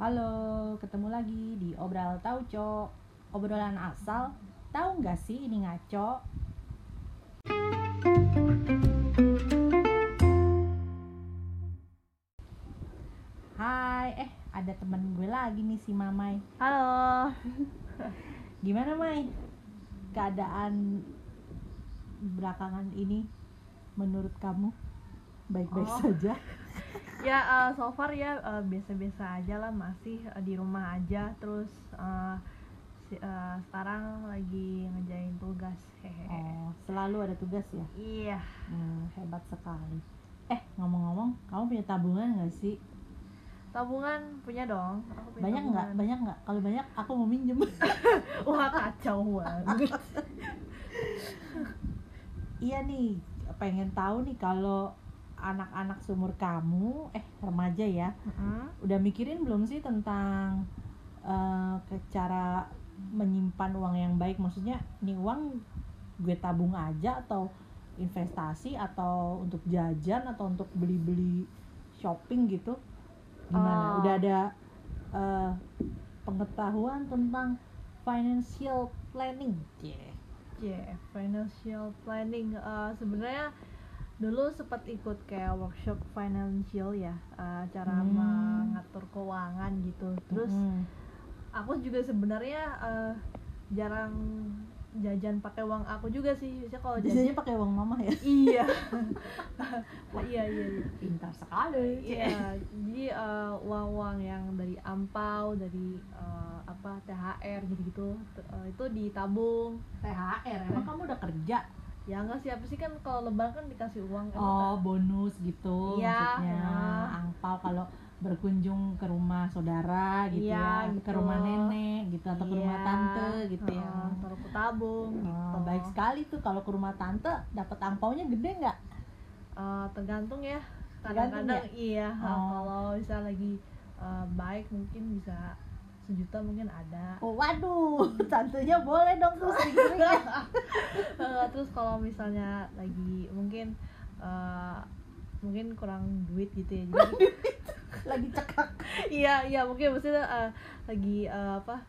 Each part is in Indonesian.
Halo, ketemu lagi di Obral Tauco Obrolan asal, tahu nggak sih ini ngaco? Hai, eh ada temen gue lagi nih si Mamai Halo. Gimana Mai? Keadaan belakangan ini menurut kamu baik-baik Oh. saja? Ya eh, so far ya eh, biasa-biasa aja lah masih eh, di rumah aja terus si- eh, sekarang lagi ngejain tugas. Hehe. Oh, selalu ada tugas ya? Iya. Hmm, hebat sekali. Eh, ngomong-ngomong, kamu punya tabungan nggak sih? Tabungan punya dong. Aku punya Banyak nggak? Banyak nggak? Kalau banyak, aku mau minjem. Wah kacau banget. iya nih, pengen tahu nih kalau anak-anak seumur kamu, eh remaja ya, Mm-mm. udah mikirin belum sih tentang ke cara menyimpan uang yang baik? Maksudnya, nih uang gue tabung aja atau investasi atau untuk jajan atau untuk beli-beli shopping gitu? Gimana? Oh. Udah ada eh, pengetahuan tentang financial planning? Yeah. Yeah, financial planning. Eh, Sebenarnya dulu sempat ikut kayak workshop financial ya, eh, cara Hmm. mengatur keuangan gitu. Terus Mm-mm. aku juga sebenarnya eh, jarang jajan pakai uang aku juga sih biasanya kalau jajan biasanya pakai uang mama ya? iya iya iya iya Pintar sekali. Iya, jadi eh, uang-uang yang dari ampau, dari eh, apa THR gitu-gitu, t- eh, itu ditabung. THR, emang kamu udah kerja? Ya enggak sih apa sih kan kalau lebaran kan dikasih uang kan. Oh, bonus gitu Iya, maksudnya. ya. Angpau kalau berkunjung ke rumah saudara gitu Iya, ya, gitu. ke rumah nenek gitu atau ke rumah Iya, tante gitu ya. heeh, taruh ke tabung Oh, gitu. baik sekali tuh kalau ke rumah tante dapat angpaunya gede nggak? Eh, tergantung ya. Kadang-kadang iya, Oh. kalau bisa lagi eh, baik mungkin bisa sejuta mungkin ada. Oh, waduh, tantenya boleh dong tuh sering-sering. Terus kalau misalnya lagi mungkin eh, mungkin kurang duit gitu ya jadi Lagi cekak. iya iya mungkin maksudnya eh, lagi eh, apa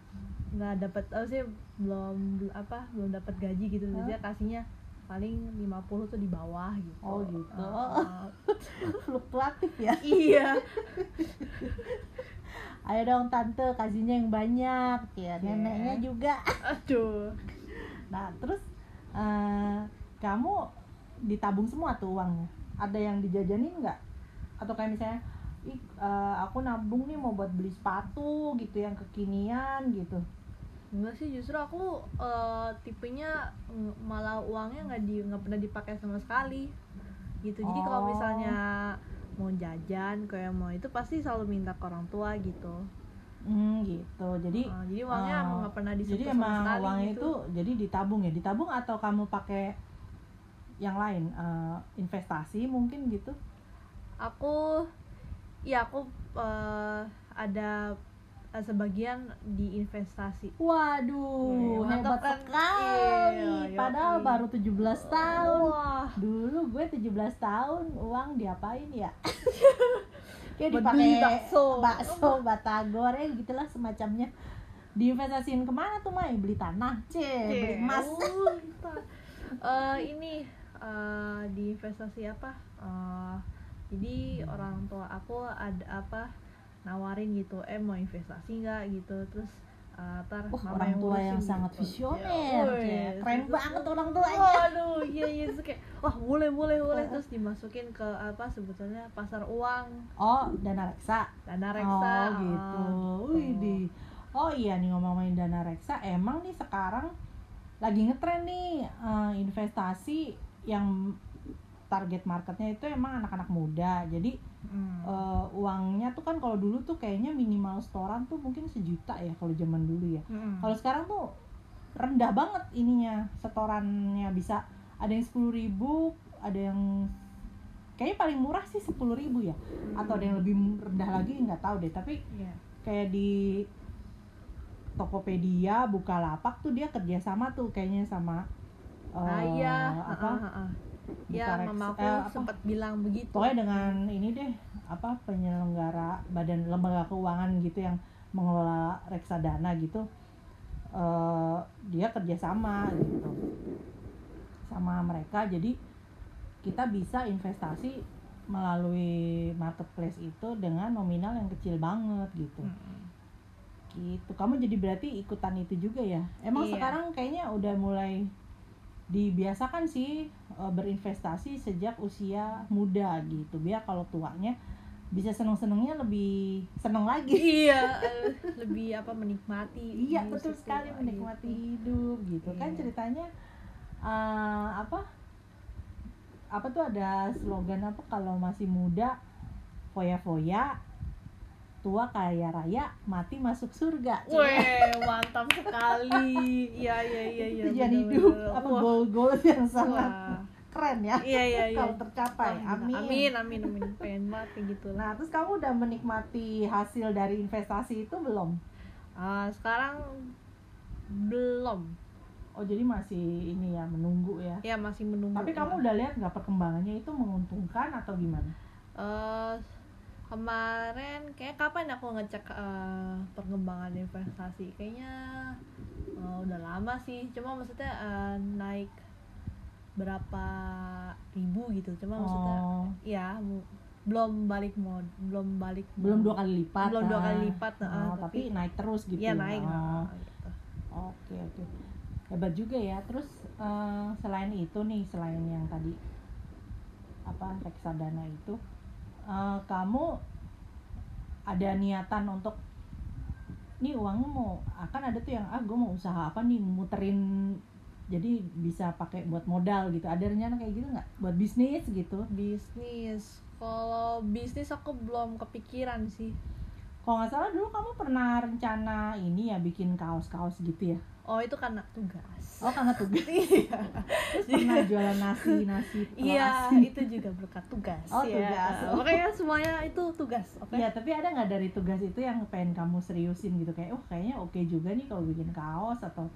nggak dapat apa sih belum apa belum dapat gaji gitu Hah? biasanya kasihnya paling 50 tuh di bawah gitu Oh, gitu. Eh, Fluktuatif ya. iya Ayo dong tante kasihnya yang banyak ya, Iya. neneknya juga. aduh Nah, terus eh, kamu ditabung semua tuh uangnya? Ada yang dijajanin nggak? Atau kayak misalnya, Ih, eh, aku nabung nih mau buat beli sepatu gitu yang kekinian gitu. enggak sih justru aku eh, tipenya malah uangnya nggak di nggak pernah dipakai sama sekali gitu jadi kalau Oh. misalnya mau jajan kayak mau itu pasti selalu minta ke orang tua gitu Hmm, gitu. Jadi Eh, jadi uangnya eh, emang nggak pernah disentuh jadi sama emang sekali uangnya gitu. itu jadi ditabung ya? Ditabung atau kamu pakai yang lain eh, investasi mungkin gitu? aku ya aku eh, ada eh, sebagian di investasi Waduh, Iya, hebat sekali. Iya, Padahal yoi. baru 17 tahun. wah Dulu gue 17 tahun uang diapain ya? Buat dipakai bakso. bakso, batagor ya gitulah semacamnya. Diinvestasiin ke mana tuh Mai? Beli tanah, cie, beli emas. Oh. Eh, ini eh, di investasi apa Eh, jadi orang tua aku ada apa nawarin gitu eh mau investasi nggak gitu terus Wah, mama orang yang tua yang sangat gitu. visioner, Ya, cie. wes. Keren Terus- banget orang tuanya. Waduh, iya iya terus kayak wah boleh boleh boleh terus dimasukin ke apa sebetulnya pasar uang Oh, dana reksa. dana reksa Oh, gitu. ah, Wih, di. Oh iya nih ngomongin dana reksa, emang nih sekarang lagi ngetren nih eh, investasi yang target marketnya itu emang anak-anak muda. Jadi Hmm. eh, uangnya tuh kan kalau dulu tuh kayaknya minimal setoran tuh mungkin sejuta ya kalau zaman dulu ya. Mm-mm. Kalau sekarang tuh rendah banget ininya setorannya bisa ada yang sepuluh ribu, ada yang kayaknya paling murah sih sepuluh ribu ya atau ada yang lebih rendah lagi nggak tahu deh tapi Iya. kayak di Tokopedia, Bukalapak tuh dia kerjasama tuh kayaknya sama eh, ah iya apa Ah, ah, ah. Ya reks- mama aku eh, sempat bilang begitu. Pokoknya dengan ini deh apa penyelenggara badan lembaga keuangan gitu yang mengelola reksadana gitu eh, dia kerjasama gitu. Sama mereka jadi kita bisa investasi melalui marketplace itu dengan nominal yang kecil banget gitu. Mm-mm. gitu. Kamu jadi berarti ikutan itu juga ya? Emang Iya. sekarang kayaknya udah mulai dibiasakan sih e, berinvestasi sejak usia muda gitu. Biar kalau tuanya bisa seneng senengnya lebih seneng lagi. Iya lebih apa menikmati iya betul sekali menikmati hidup gitu. Kan Iya. ceritanya eh, apa apa tuh ada slogan apa kalau masih muda foya-foya tua kaya raya mati masuk surga Weh, mantap sekali. Iya, iya, iya, iya. tujuan bener, hidup bener. apa Wah, goal-goal yang sangat wah. keren ya Iya, iya, iya. kalau tercapai amin. Amin, amin, amin. Pengen banget kayak gitu. nah terus kamu udah menikmati hasil dari investasi itu belum Ah, sekarang belum. oh jadi masih ini ya menunggu ya Ya masih menunggu. tapi kamu udah lihat nggak perkembangannya itu menguntungkan atau gimana eh kemarin kayak kapan aku ngecek eh, perkembangan investasi? Kayaknya eh, udah lama sih. Cuma maksudnya eh, naik berapa ribu gitu. Cuma maksudnya oh. ya mu- belum balik mod belum balik belum dua kali lipat belum dua ah. kali lipat Oh, ah, tapi, naik terus gitu ya. naik Oh, ah, gitu. oke oke. Hebat juga ya. Terus eh, selain itu nih selain yang tadi apa reksadana itu eh, kamu ada niatan untuk nih uangnya mau akan ada tuh yang ah gue mau usaha apa nih muterin jadi bisa pakai buat modal gitu. Ada rencana kayak gitu nggak? Buat bisnis gitu? Bisnis. Kalau bisnis aku belum kepikiran sih kalau nggak salah dulu kamu pernah rencana ini ya bikin kaos-kaos gitu ya oh itu karena tugas oh karena tugas iya terus pernah jualan nasi nasi Iya, itu juga berkat tugas. Oh, ya. tugas. Makanya semuanya itu tugas, oke? Iya, tapi ada nggak dari tugas itu yang pengen kamu seriusin gitu kayak, oh kayaknya oke juga nih kalau bikin kaos atau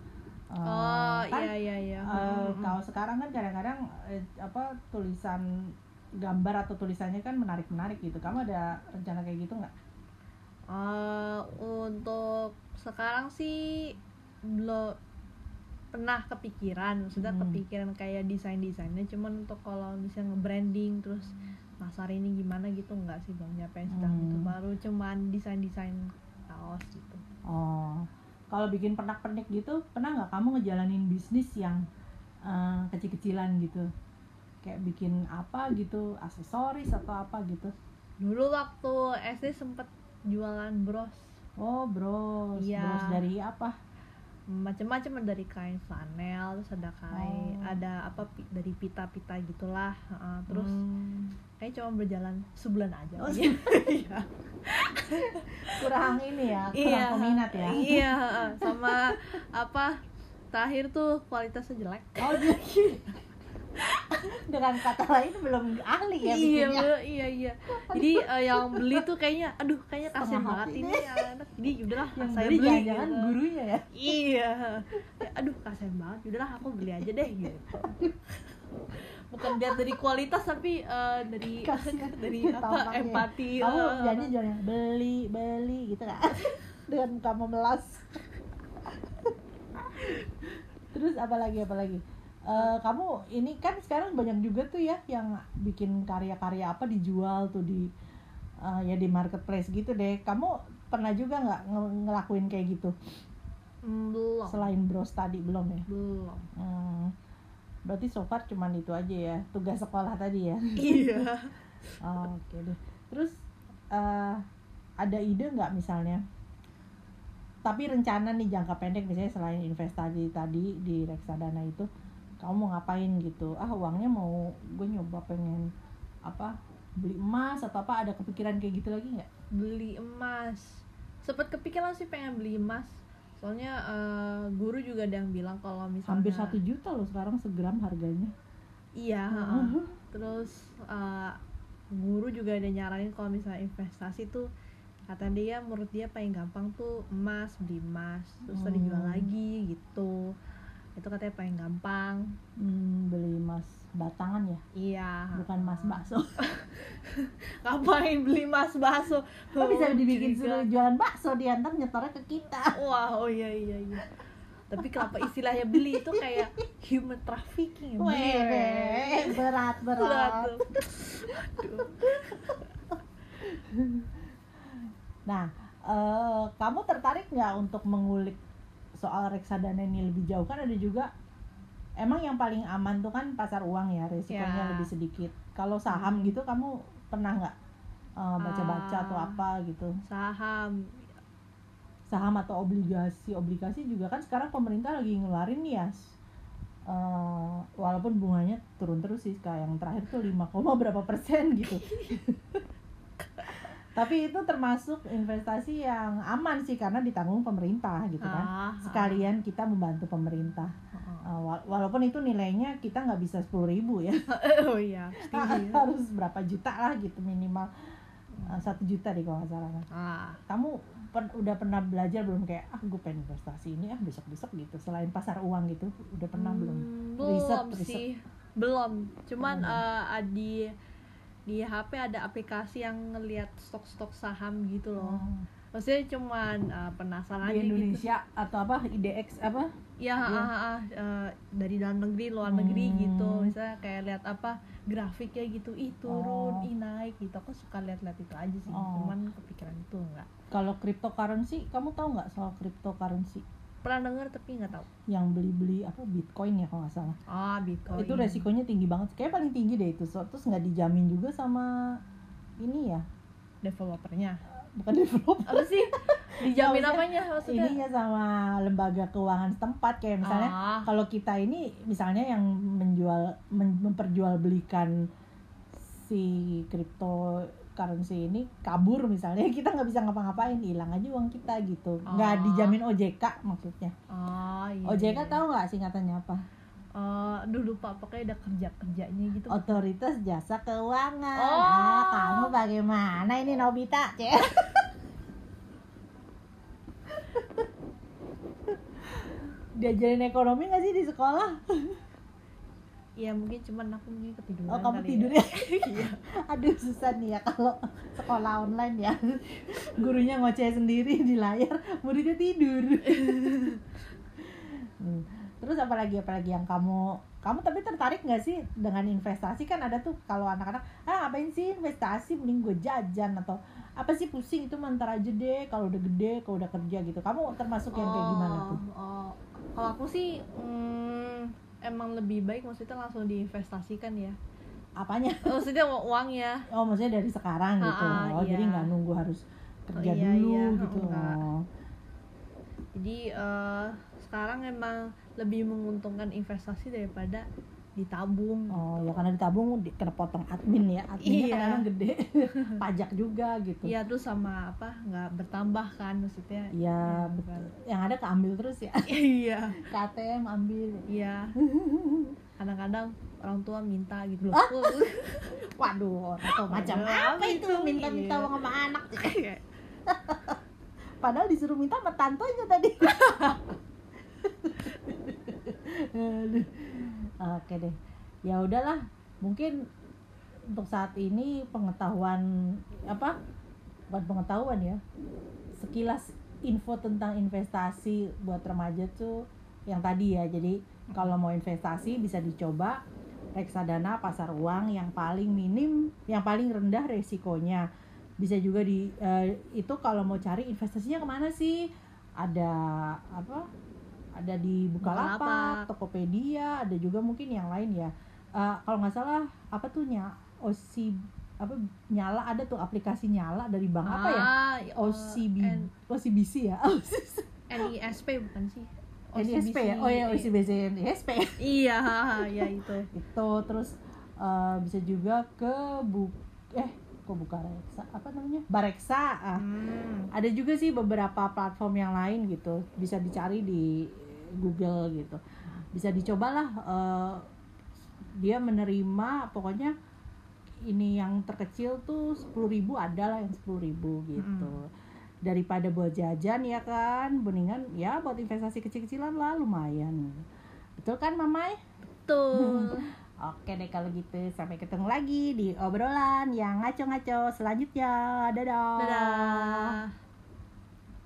eh, Oh, kan iya iya iya. eh, Hmm, hmm. kaos sekarang kan kadang-kadang eh, apa tulisan gambar atau tulisannya kan menarik-menarik gitu. Kamu ada rencana kayak gitu nggak? Eh, untuk sekarang sih belum pernah kepikiran, maksudnya Hmm. kepikiran kayak desain-desainnya cuman untuk kalau misalnya nge-branding terus masar ini gimana gitu enggak sih belum nyampe sedang Hmm. gitu baru cuman desain-desain kaos gitu. Oh, kalau bikin pernak-pernik gitu, pernah nggak kamu ngejalanin bisnis yang eh, kecil-kecilan gitu? Kayak bikin apa gitu, aksesoris atau apa gitu? Dulu waktu SD sempet jualan bros Oh, bros. Iya. Bros dari apa? macam-macam dari kain flanel terus ada kain Oh. ada apa dari pita-pita gitulah Heeh, terus Hmm. kayak cuma berjalan sebulan aja Oh, Iya. Kurang ini ya, kurang Iya. peminat ya. iya sama apa terakhir tuh kualitasnya jelek Oh, dengan kata lain belum ahli ya iya iya iya. Jadi eh, yang beli tuh kayaknya aduh kayaknya kasian banget ini anak. Jadi udahlah Yang saya beli beli jangan gitu. gurunya ya. iya. Ya, aduh kasian banget. Udahlah aku beli aja deh gitu. Bukan lihat dari kualitas tapi eh, dari Kasian dari apa empati. Kamu eh, jadi jualnya beli, beli gitu kan. dengan muka memelas. Terus apa lagi Eh, kamu ini kan sekarang banyak juga tuh ya yang bikin karya-karya apa dijual tuh di eh, ya di marketplace gitu deh. Kamu pernah juga nggak nge- ngelakuin kayak gitu? mm, belum Selain bros tadi belum ya? belum Hmm, berarti so far cuman itu aja ya tugas sekolah tadi ya. iya Oh, Oke deh. Terus eh, ada ide nggak misalnya? Tapi rencana nih jangka pendek misalnya selain investasi tadi di reksadana itu, kamu mau ngapain gitu? Ah uangnya mau gue nyoba pengen apa beli emas atau apa? Ada kepikiran kayak gitu lagi nggak? beli emas sempet kepikiran sih pengen beli emas soalnya eh, guru juga ada yang bilang kalau misalnya Hampir satu juta loh sekarang segram harganya. iya heeh. terus eh, guru juga ada nyaranin kalau misalnya investasi tuh kata dia menurut dia paling gampang tuh emas beli emas terus tadi jual Hmm. lagi gitu itu katanya paling gampang. Hmm, beli emas batangan ya, iya. Bukan emas bakso. ngapain beli mas bakso? Kok bisa dibikin suruh jualan bakso diantar nyetornya ke kita. wah oh iya iya iya. Tapi kenapa istilahnya beli itu kayak human trafficking ya? Weh, berat Berat. Berat. Nah, eh, kamu tertarik nggak untuk mengulik soal reksadana ini lebih jauh kan ada juga emang yang paling aman tuh kan pasar uang ya resikonya Ya. lebih sedikit. Kalau saham gitu kamu pernah nggak eh, baca-baca atau Ah. apa gitu? saham Saham atau obligasi obligasi juga kan sekarang pemerintah lagi ngeluarin nih ya. eh, walaupun bunganya turun terus sih kayak yang terakhir tuh 5, berapa persen gitu. Tapi itu termasuk investasi yang aman sih karena ditanggung pemerintah gitu kan. Ah, Sekalian kita membantu pemerintah. ah. Uh, wa- walaupun itu nilainya kita nggak bisa sepuluh ribu ya, oh iya setuju harus berapa juta lah gitu minimal Uh, satu juta deh kalau nggak salah. kan. ah Kamu per- udah pernah belajar belum kayak ah gue pengen investasi ini ah besok besok gitu selain pasar uang gitu udah pernah belum? Hmm, belum riset. sih belum cuman Belum. eh, di di HP ada aplikasi yang ngelihat stok-stok saham gitu loh Oh, maksudnya cuman eh, penasaran di aja gitu Indonesia atau apa IDX apa? ya Iya. ah, ah, ah, eh, dari dalam negeri luar negeri Hmm. gitu misalnya kayak lihat apa grafiknya gitu ih turun Oh. ih naik gitu aku suka lihat-lihat itu aja sih Oh. cuman kepikiran itu enggak Kalau cryptocurrency, kamu tahu nggak soal cryptocurrency? Pernah denger tapi nggak tahu Yang beli-beli apa Bitcoin ya kalau nggak salah. ah bitcoin itu resikonya tinggi banget. Kayak paling tinggi deh itu. So, terus nggak dijamin juga sama ini ya, developernya bukan developer. apa sih dijamin Maksudnya, apanya maksudnya Ininya sama lembaga keuangan setempat kayak misalnya Ah. kalau kita ini misalnya yang menjual men- memperjualbelikan si cryptocurrency ini kabur misalnya kita nggak bisa ngapa-ngapain hilang aja uang kita gitu nggak Ah. dijamin OJK maksudnya Ah, iya. OJK iya. tahu nggak singkatannya apa Eh, aduh lupa pokoknya ada kerja kerjanya gitu. Otoritas Jasa Keuangan. Oh. Ah, kamu bagaimana ini Nobita, Cek? Diajarin ekonomi gak sih di sekolah? Iya mungkin cuman aku mungkin ketiduran. Oh, kamu kali tidur ya. ya? Aduh, susah nih ya kalau sekolah online ya. Gurunya ngoceh sendiri di layar, muridnya tidur. Hmm. Terus apalagi apalagi yang kamu kamu tapi tertarik nggak sih dengan investasi kan ada tuh kalau anak-anak ah ngapain sih investasi mending gue jajan atau apa sih pusing itu mantar aja deh kalau udah gede kalau udah kerja gitu kamu termasuk yang kayak gimana tuh Oh, kalau aku sih hmm, emang lebih baik maksudnya langsung diinvestasikan ya. apanya Maksudnya uang- uangnya. oh maksudnya dari sekarang gitu Ah, ah, oh jadi iya. nggak nunggu harus kerja iya, dulu iya, gitu enggak. oh. Jadi eh, sekarang emang lebih menguntungkan investasi daripada ditabung. Oh ya karena ditabung di- kena potong admin ya adminnya Iya. kadang gede pajak juga gitu Iya terus sama apa nggak bertambah kan maksudnya. Iya, Ya, betul. Yang ada keambil terus ya. Iya. KTM ambil. Iya. Kadang-kadang orang tua minta gitu loh. Waduh, orang tua macam apa itu minta-minta Iya. uang sama anak. Padahal disuruh minta sama tantonya tadi. Oke deh. Ya udahlah, mungkin untuk saat ini pengetahuan apa? Bukan pengetahuan ya. Sekilas info tentang investasi buat remaja tuh yang tadi ya. Jadi kalau mau investasi bisa dicoba reksadana pasar uang yang paling minim, yang paling rendah resikonya. Bisa juga di eh, itu kalau mau cari investasinya ke mana sih? Ada apa? Ada di Bukalapak, Bukalapak. Tokopedia, ada juga mungkin yang lain ya. Eh, kalau nggak salah apa tuh nya OC apa nyala ada tuh aplikasi nyala dari bank apa ya? Ah, OCB N- OCBC ya? NISP bukan sih? NISP ya? Oh ya OCBC NISP ya? Iya, ya itu. itu terus eh, bisa juga ke bu eh kok buka reksa apa namanya? Bareksa ah. Hmm. ada juga sih beberapa platform yang lain gitu. Bisa dicari di Google gitu. Bisa dicobalah eh, dia menerima pokoknya ini yang terkecil tuh sepuluh ribu ada lah yang sepuluh ribu gitu. Daripada buat jajan ya kan? Mendingan ya buat investasi kecil-kecilan lah lumayan. Betul kan Mamai? betul Oke deh kalau gitu sampai ketemu lagi di obrolan yang ngaco-ngaco selanjutnya. Dadah. dadah